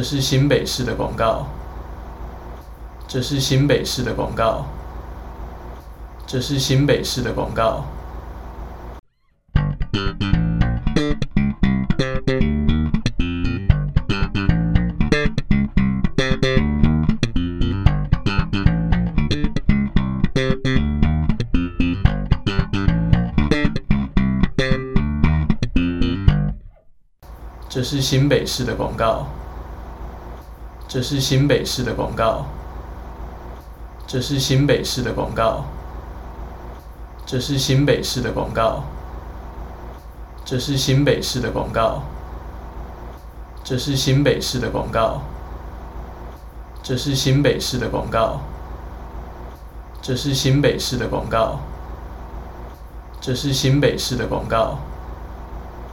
这是新北市的广告。这是新北市的广告。这是新北市的广告。这是新北市的广告。这是新北市的广告。这是新北市的广告。这是新北市的广告。这是新北市的广告。这是新北市的广告。这是新北市的广告。这是新北市的广告。这是新北市的广告。